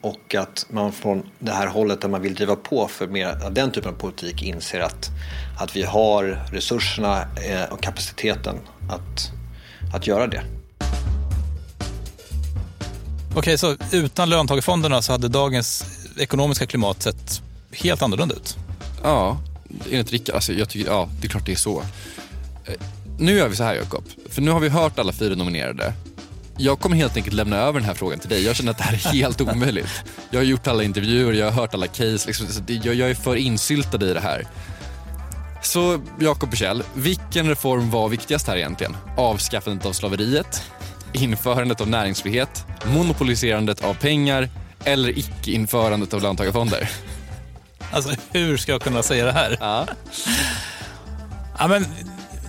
Och att man från det här hållet där man vill driva på för mer av den typen av politik inser att, att vi har resurserna eh, och kapaciteten att, att göra det. Okej, så utan löntagarfonderna så hade dagens ekonomiska klimat sett helt annorlunda ut. Ja, enligt Rickard, alltså jag tycker, ja, det är klart det är så. Nu gör vi så här Jakob, för nu har vi hört alla fyra nominerade. Jag kommer helt enkelt lämna över den här frågan till dig. Jag känner att det här är helt omöjligt. Jag har gjort alla intervjuer, jag har hört alla case. Liksom, jag, jag är för insyltad i det här. Så Jakob Kjell, vilken reform var viktigast här egentligen? Avskaffandet av slaveriet, införandet av näringsfrihet, monopoliserandet av pengar eller icke-införandet av löntagarfonder? Alltså, hur ska jag kunna säga det här? Ja. Ja, men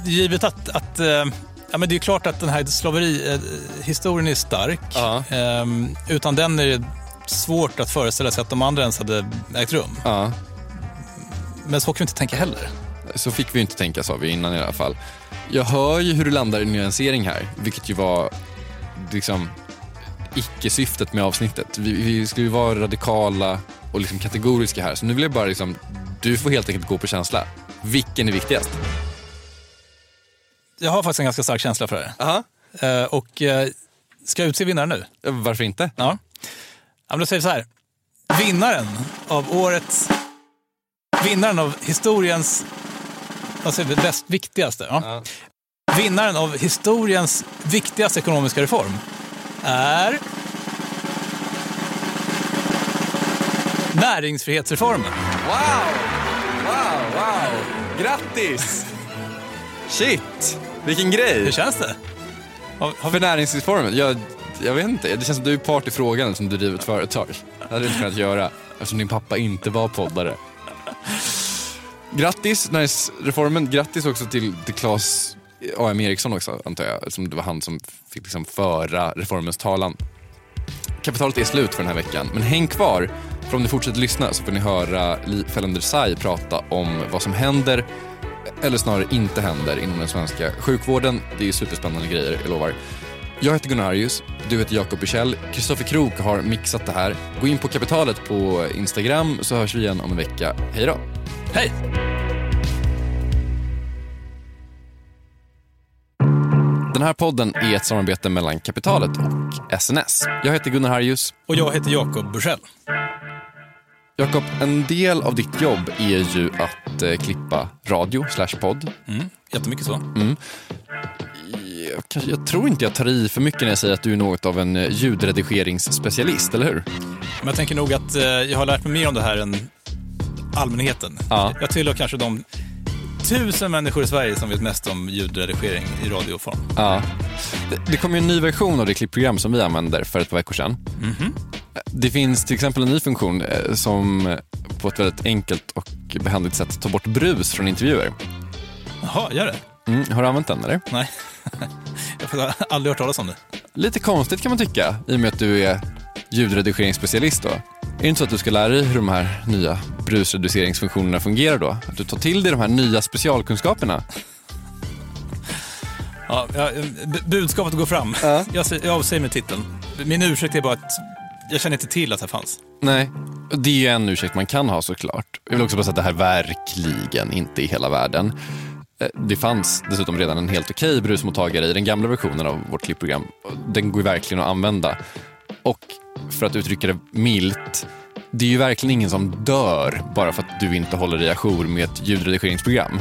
givet att, att eh, ja, men det är klart att den här slaverihistorien är stark. Ja. Ehm, utan den är det svårt att föreställa sig att de andra ens hade ägt rum. Ja. Men så kan vi inte tänka heller. Så fick vi inte tänka sa vi innan i alla fall. Jag hör ju hur du landar i nyansering här, vilket ju var liksom icke-syftet med avsnittet. Vi, vi skulle ju vara radikala och liksom kategoriska här, så nu vill jag bara liksom, du får helt enkelt gå på känsla. Vilken är viktigast? Jag har faktiskt en ganska stark känsla för det. Aha. Eh, och eh, ska jag utse vinnaren nu? Varför inte? Ja. ja då säger vi så här. Vinnaren av årets... Vinnaren av historiens... Vad säger vi? Bäst viktigaste. Ja. Vinnaren av historiens viktigaste ekonomiska reform är... Näringsfrihetsreformen. Wow! Wow, wow! Grattis! Shit, vilken grej! Hur känns det? Har, har För näringslivsformen? Jag, jag vet inte, det känns som du är part i frågan som du driver ett företag. Det hade du inte kunnat göra eftersom din pappa inte var poddare. Grattis näringsreformen, grattis också till, till Claes A.M. Eriksson också antar jag, eftersom det var han som fick liksom föra reformens talan. Kapitalet är slut för den här veckan, men häng kvar för om ni fortsätter lyssna så får ni höra Li Fällander Sai prata om vad som händer eller snarare inte händer inom den svenska sjukvården. Det är superspännande grejer, jag lovar. Jag heter Gunnar Arius, du heter Jakob Bursell. Kristoffer Krook har mixat det här. Gå in på Kapitalet på Instagram så hörs vi igen om en vecka. Hej då! Hej! Den här podden är ett samarbete mellan Kapitalet och SNS. Jag heter Gunnar Harjus. Och jag heter Jakob Bursell. Jakob, en del av ditt jobb är ju att eh, klippa radio slash podd. Mm, jättemycket så. Mm. Jag, jag tror inte jag tar i för mycket när jag säger att du är något av en eh, ljudredigeringsspecialist, eller hur? Men jag tänker nog att eh, jag har lärt mig mer om det här än allmänheten. Ja. Jag tillhör kanske de tusen människor i Sverige som vet mest om ljudredigering i radioform. Ja. Det, det kom ju en ny version av det klippprogram som vi använder för ett par veckor sedan. Mhm. Det finns till exempel en ny funktion eh, som eh, på ett väldigt enkelt och behändigt sätt tar bort brus från intervjuer. Jaha, gör det? Mm, har du använt den eller? Nej. jag har aldrig hört talas om det. Lite konstigt kan man tycka i och med att du är ljudredigeringsspecialist då. Är det inte så att du ska lära dig hur de här nya brusreduceringsfunktionerna fungerar då? Att du tar till dig de här nya specialkunskaperna? Ja, budskapet går fram. Jag, sä- jag avsäger mig titeln. Min ursäkt är bara att jag känner inte till att det fanns. Nej, det är ju en ursäkt man kan ha såklart. Jag vill också bara säga att det här verkligen inte är hela världen. Eh, det fanns dessutom redan en helt okej brusmottagare i den gamla versionen av vårt klippprogram. Den går ju verkligen att använda. Och för att uttrycka det milt, det är ju verkligen ingen som dör bara för att du inte håller dig ajour med ett ljudredigeringsprogram.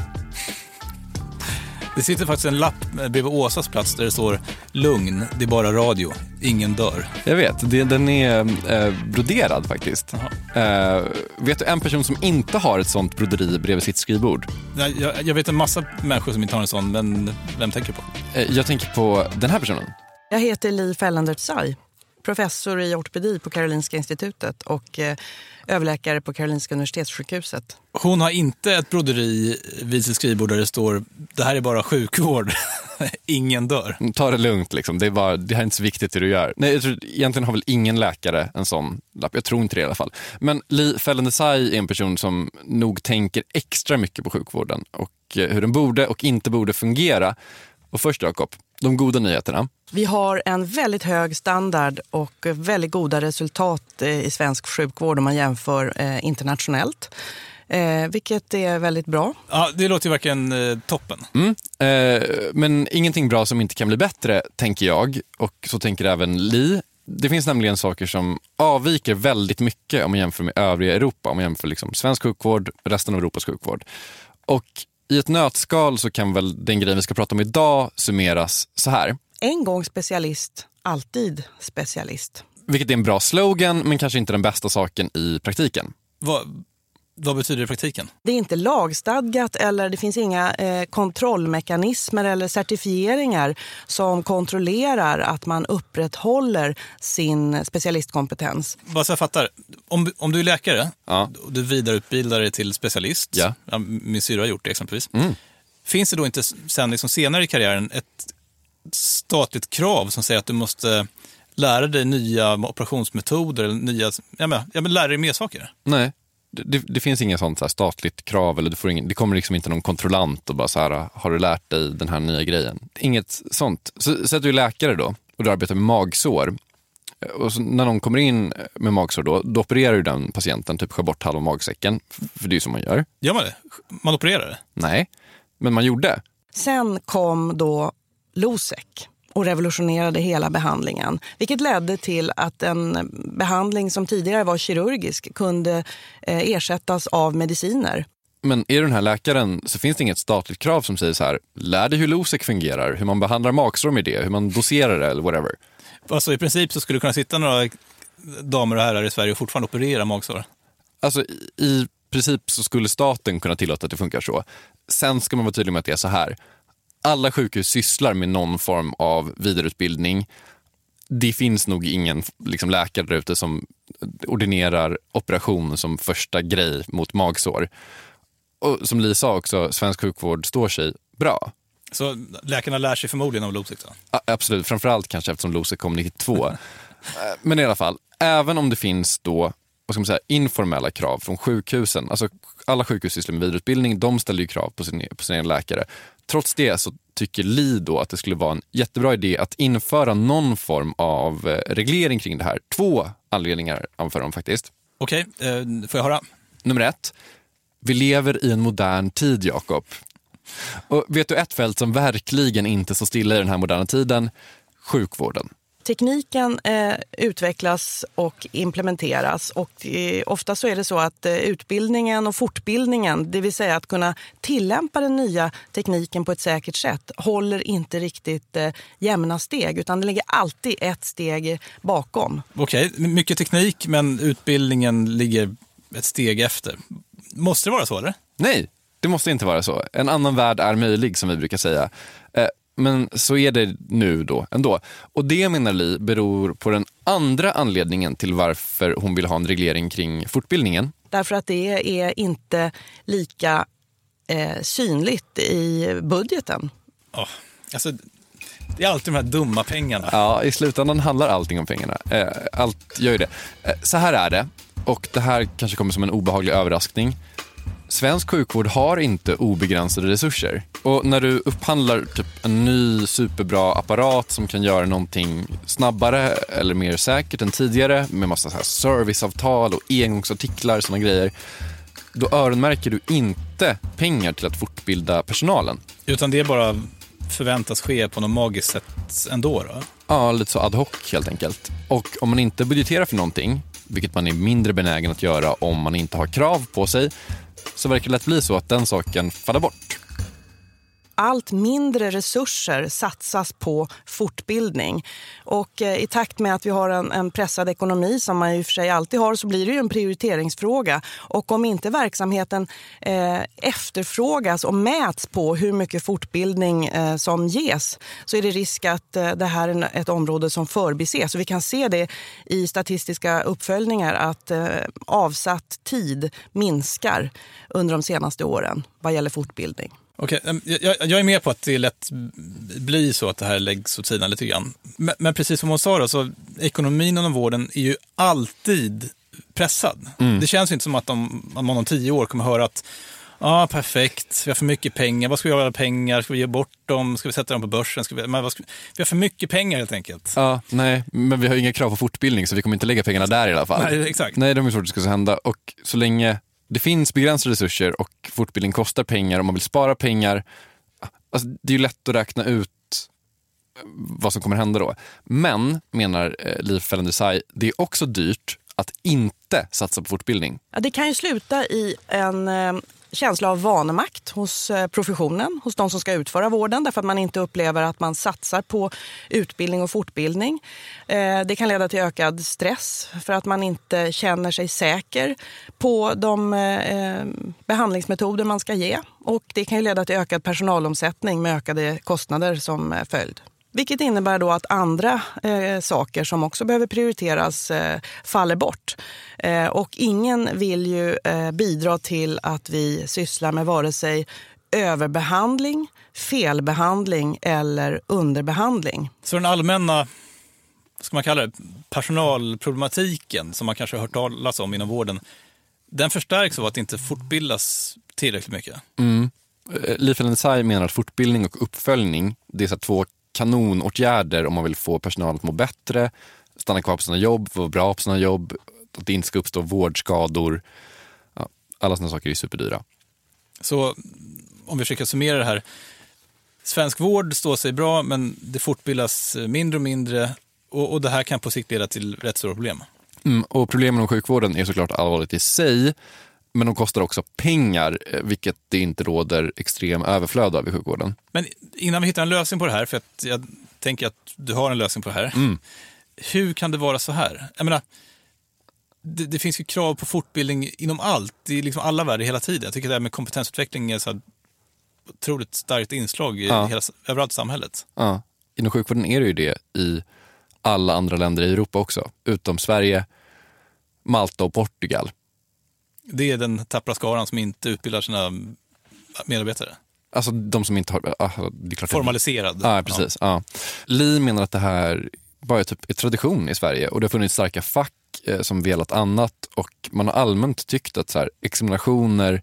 Det sitter faktiskt en lapp bredvid Åsas plats där det står “Lugn, det är bara radio, ingen dör”. Jag vet, det, den är eh, broderad faktiskt. Eh, vet du en person som inte har ett sånt broderi bredvid sitt skrivbord? Jag, jag, jag vet en massa människor som inte har en sån, men vem tänker du på? Eh, jag tänker på den här personen. Jag heter Li Fellender Tsai, professor i ortopedi på Karolinska institutet och eh, överläkare på Karolinska universitetssjukhuset. Hon har inte ett broderi vid sitt skrivbord där det står “Det här är bara sjukvård, ingen dör”. Ta det lugnt, liksom. det, är bara, det här är inte så viktigt det du gör. Nej, jag tror, egentligen har väl ingen läkare en sån lapp. Jag tror inte det i alla fall. Men Li Fellendesai är en person som nog tänker extra mycket på sjukvården och eh, hur den borde och inte borde fungera. Och först Jakob, de goda nyheterna. Vi har en väldigt hög standard och väldigt goda resultat eh, i svensk sjukvård om man jämför eh, internationellt. Eh, vilket är väldigt bra. Ja, det låter ju verkligen eh, toppen. Mm. Eh, men ingenting bra som inte kan bli bättre, tänker jag. Och så tänker även Li. Det finns nämligen saker som avviker väldigt mycket om man jämför med övriga Europa. Om man jämför liksom svensk sjukvård, resten av Europas sjukvård. Och i ett nötskal så kan väl den grejen vi ska prata om idag summeras så här. En gång specialist, alltid specialist. Vilket är en bra slogan, men kanske inte den bästa saken i praktiken. Vad, vad betyder det i praktiken? Det är inte lagstadgat eller det finns inga eh, kontrollmekanismer eller certifieringar som kontrollerar att man upprätthåller sin specialistkompetens. Bara så jag fattar, om, om du är läkare Ja. och du vidareutbildar dig till specialist, Ja. min syrra har gjort det exempelvis, Mm. finns det då inte sen liksom senare i karriären ett statligt krav som säger att du måste lära dig nya operationsmetoder eller nya, ja men, ja, men lära dig mer saker? Nej, det, det, finns inget sånt så här statligt krav. Eller du får ingen, det kommer liksom inte någon kontrollant och bara så här, har du lärt dig den här nya grejen? Inget sånt. Så, så att du är läkare då och du arbetar med magsår. Och så när någon kommer in med magsår då, då opererar ju den patienten, typ skär bort halva magsäcken. För det är ju som man gör. Gör man det? Man opererar det? Nej, men man gjorde. Sen kom då Losec och revolutionerade hela behandlingen. Vilket ledde till att en behandling som tidigare var kirurgisk kunde eh, ersättas av mediciner. Men är du den här läkaren så finns det inget statligt krav som säger så här, lär dig hur Losec fungerar, hur man behandlar magsår med det, hur man doserar det eller whatever. Alltså i princip så skulle det kunna sitta några damer och herrar i Sverige och fortfarande operera magsår. Alltså i, i princip så skulle staten kunna tillåta att det funkar så. Sen ska man vara tydlig med att det är så här. Alla sjukhus sysslar med någon form av vidareutbildning. Det finns nog ingen liksom, läkare där ute som ordinerar operation som första grej mot magsår. Och som Li sa också, svensk sjukvård står sig bra. Så läkarna lär sig förmodligen av Losec? Ja, absolut, framförallt kanske eftersom Losec kom 92. Eh, Men i alla fall, även om det finns då vad ska man säga, informella krav från sjukhusen. Alltså, alla sjukhus sysslar med vidareutbildning, de ställer ju krav på sin, på sin egen läkare. Trots det så tycker Li då att det skulle vara en jättebra idé att införa någon form av eh, reglering kring det här. Två anledningar anför de faktiskt. Okej, eh, får jag höra? Nummer ett, vi lever i en modern tid, Jakob. Och vet du ett fält som verkligen inte står stilla i den här moderna tiden? Sjukvården. Tekniken eh, utvecklas och implementeras och eh, ofta så är det så att eh, utbildningen och fortbildningen, det vill säga att kunna tillämpa den nya tekniken på ett säkert sätt, håller inte riktigt eh, jämna steg utan det ligger alltid ett steg bakom. Okej, mycket teknik men utbildningen ligger ett steg efter. Måste det vara så eller? Nej, det måste inte vara så. En annan värld är möjlig som vi brukar säga. Men så är det nu då ändå. Och det menar Li beror på den andra anledningen till varför hon vill ha en reglering kring fortbildningen. Därför att det är inte lika eh, synligt i budgeten. Oh, alltså, det är alltid de här dumma pengarna. Ja, i slutändan handlar allting om pengarna. Eh, Allt gör ju det. Eh, Så här är det, och det här kanske kommer som en obehaglig överraskning. Svensk sjukvård har inte obegränsade resurser. Och när du upphandlar typ en ny superbra apparat som kan göra någonting snabbare eller mer säkert än tidigare med massa så här serviceavtal och engångsartiklar och sådana grejer. Då öronmärker du inte pengar till att fortbilda personalen. Utan det bara förväntas ske på något magiskt sätt ändå. Då. Ja, lite så ad hoc helt enkelt. Och om man inte budgeterar för någonting, vilket man är mindre benägen att göra om man inte har krav på sig, så verkar det lätt bli så att den saken faller bort allt mindre resurser satsas på fortbildning. Och eh, i takt med att vi har en, en, pressad ekonomi som man i och för sig alltid har så blir det ju en prioriteringsfråga. Och om inte verksamheten eh, efterfrågas och mäts på hur mycket fortbildning eh, som ges så är det risk att eh, det här är ett område som förbises. Så vi kan se det i statistiska uppföljningar att eh, avsatt tid minskar under de senaste åren vad gäller fortbildning. Okej, jag, jag, är med på att det lätt blir så att det här läggs åt sidan lite grann. Men, men precis som hon sa, då, så ekonomin inom vården är ju alltid pressad. Mm. Det känns inte som att de, om om tio år kommer höra att Ja, ah, perfekt. Vi har för mycket pengar. Vad ska vi göra med pengar? Ska vi ge bort dem? Ska vi sätta dem på börsen? Ska vi, men ska, vi har för mycket pengar helt enkelt. Ja, nej, men vi har inga krav på fortbildning så vi kommer inte lägga pengarna där i alla fall. Nej, exakt. Nej, det är svårt att det ska hända. Och så länge det finns begränsade resurser och fortbildning kostar pengar om man vill spara pengar. Alltså, det är ju lätt att räkna ut eh, vad som kommer hända då. Men, menar eh, Liv Fellendesai, det är också dyrt att inte satsa på fortbildning. Ja, det kan ju sluta i en eh, känsla av vanemakt hos eh, professionen, hos de som ska utföra vården därför att man inte upplever att man satsar på utbildning och fortbildning. Eh, det kan leda till ökad stress för att man inte känner sig säker på de eh, behandlingsmetoder man ska ge. Och det kan leda till ökad personalomsättning med ökade kostnader som följd. Vilket innebär då att andra eh, saker som också behöver prioriteras eh, faller bort. Eh, och ingen vill ju eh, bidra till att vi sysslar med vare sig överbehandling, felbehandling eller underbehandling. Så den allmänna ska man kalla det, personalproblematiken som man kanske har hört talas om inom vården, den förstärks av att det inte fortbildas tillräckligt mycket? Mm. Eh, Liv Desai menar att fortbildning och uppföljning, det är så två kanonåtgärder om man vill få personalen att må bättre, stanna kvar på sina jobb, vara bra på sina jobb, att det inte ska uppstå vårdskador. Ja, alla sådana saker är superdyra. Så om vi försöker summera det här. Svensk vård står sig bra, men det fortbildas mindre och mindre och, och det här kan på sikt leda till rätt stora problem. Mm, och problemen med sjukvården är såklart allvarligt i sig, men de kostar också pengar, eh, vilket det inte råder extrem överflöd av i sjukvården. Men innan vi hittar en lösning på det här, för att jag tänker att du har en lösning på det här. Mm. Hur kan det vara så här? Jag menar, det, det, finns ju krav på fortbildning inom allt, i liksom alla världar hela tiden. Jag tycker det här med kompetensutveckling är ett otroligt starkt inslag i ja. hela, överallt i samhället. Ja. Inom sjukvården är det ju det i alla andra länder i Europa också, utom Sverige, Malta och Portugal. Det är den tappra skaran som inte utbildar sina medarbetare? Alltså de som inte har... Ah, Formaliserad? Ja, precis. Ja. Ja. Li menar att det här bara är, typ, är tradition i Sverige och det har funnits starka fack eh, som velat annat och man har allmänt tyckt att så här, examinationer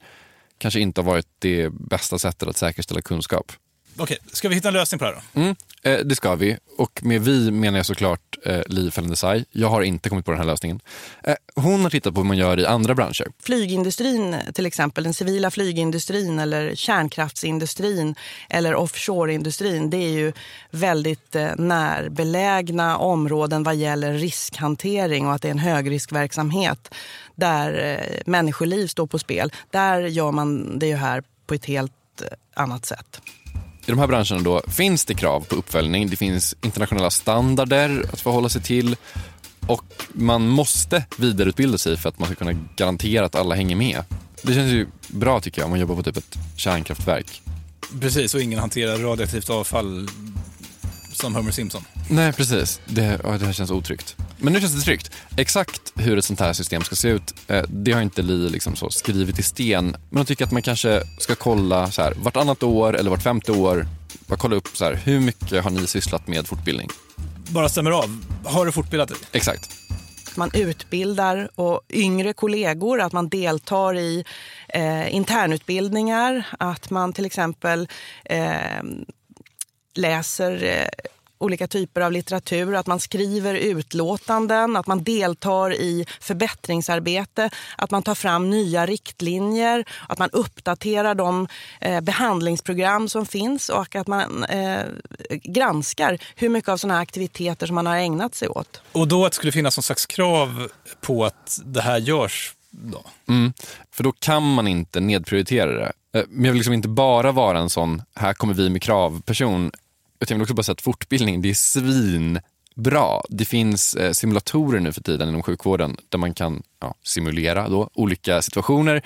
kanske inte har varit det bästa sättet att säkerställa kunskap. Okej, ska vi hitta en lösning på det här då? Mm, eh, det ska vi. Och med vi menar jag såklart eh, Li Fellendesai. Jag har inte kommit på den här lösningen. Eh, hon har tittat på hur man gör i andra branscher. Flygindustrin till exempel, den civila flygindustrin eller kärnkraftsindustrin eller offshoreindustrin. Det är ju väldigt eh, närbelägna områden vad gäller riskhantering och att det är en högriskverksamhet där eh, människoliv står på spel. Där gör man det ju här på ett helt eh, annat sätt. I de här branscherna då finns det krav på uppföljning. Det finns internationella standarder att förhålla sig till och man måste vidareutbilda sig för att man ska kunna garantera att alla hänger med. Det känns ju bra tycker jag om man jobbar på typ ett kärnkraftverk. Precis, och ingen hanterar radioaktivt avfall som Homer Simpson. Nej, precis. Det, det här känns otryggt. Men nu känns det tryggt. Exakt hur ett sånt här system ska se ut, eh, det har inte Li liksom så skrivit i sten. Men jag tycker att man kanske ska kolla så här, vartannat år eller vart femte år, bara kolla upp så här, hur mycket har ni sysslat med fortbildning? Bara stämmer av. Har du fortbildat dig? Exakt man utbildar och yngre kollegor, att man deltar i eh, internutbildningar, att man till exempel eh, läser eh, olika typer av litteratur, att man skriver utlåtanden, att man deltar i förbättringsarbete, att man tar fram nya riktlinjer, att man uppdaterar de eh, behandlingsprogram som finns och att man eh, granskar hur mycket av sådana här aktiviteter som man har ägnat sig åt. Och då att det skulle finnas någon slags krav på att det här görs då? Mm, för då kan man inte nedprioritera det. Eh, men jag vill liksom inte bara vara en sån, här kommer vi med krav-person. Jag vill också bara säga att fortbildning, det är svinbra. Det finns eh, simulatorer nu för tiden inom sjukvården där man kan ja, simulera då, olika situationer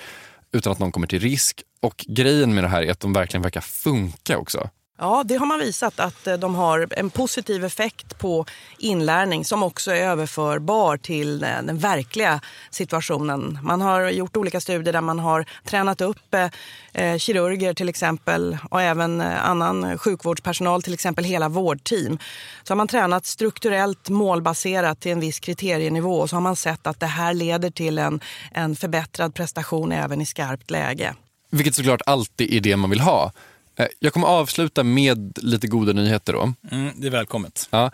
utan att någon kommer till risk. Och grejen med det här är att de verkligen verkar funka också. Ja, det har man visat att eh, de har en positiv effekt på inlärning som också är överförbar till eh, den verkliga situationen. Man har gjort olika studier där man har tränat upp eh, eh kirurger till exempel och även annan sjukvårdspersonal, till exempel hela vårdteam. Så har man tränat strukturellt målbaserat till en viss kriterienivå och så har man sett att det här leder till en, en förbättrad prestation även i skarpt läge. Vilket såklart alltid är det man vill ha. Eh, jag kommer avsluta med lite goda nyheter då. Mm, det är välkommet. Ja.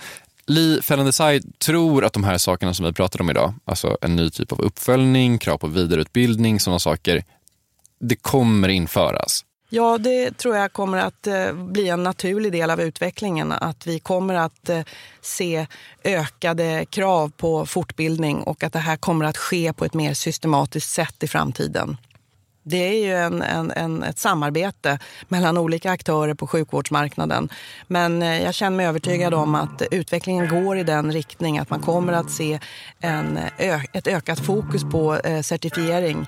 Li Fellandesai tror att de här sakerna som vi pratar om idag, alltså en ny typ av uppföljning, krav på vidareutbildning, sådana saker, det kommer införas. Ja, det tror jag kommer att eh, bli en naturlig del av utvecklingen. Att vi kommer att eh, se ökade krav på fortbildning och att det här kommer att ske på ett mer systematiskt sätt i framtiden. Det är ju en, en, en, ett samarbete mellan olika aktörer på sjukvårdsmarknaden. Men eh, jag känner mig övertygad om att utvecklingen går i den riktning att man kommer att se en, ett ökat fokus på eh, certifiering.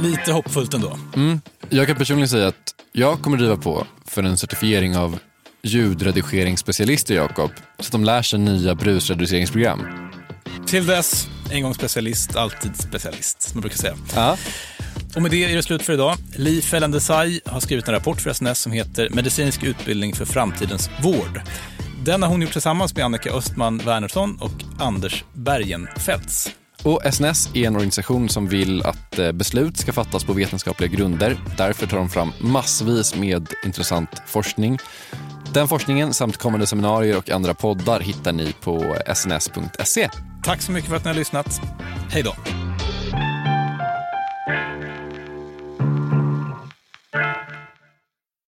Lite hoppfullt ändå. Mm. Jag kan personligen säga att jag kommer driva på för en certifiering av ljudredigeringsspecialister, Jakob, så att de lär sig nya brusreduceringsprogram. Till dess, en gång specialist, alltid specialist, som man brukar säga. Ja. Och med det är det slut för idag. Li Fellen Desai har skrivit en rapport för SNS som heter Medicinsk utbildning för framtidens vård. Den har hon gjort tillsammans med Annika Östman Wernersson och Anders Bergenfeldts. Och SNS är en organisation som vill att eh, beslut ska fattas på vetenskapliga grunder. Därför tar de fram massvis med intressant forskning. Den forskningen samt kommande seminarier och andra poddar hittar ni på sns.se. Tack så mycket för att ni har lyssnat. Hej då!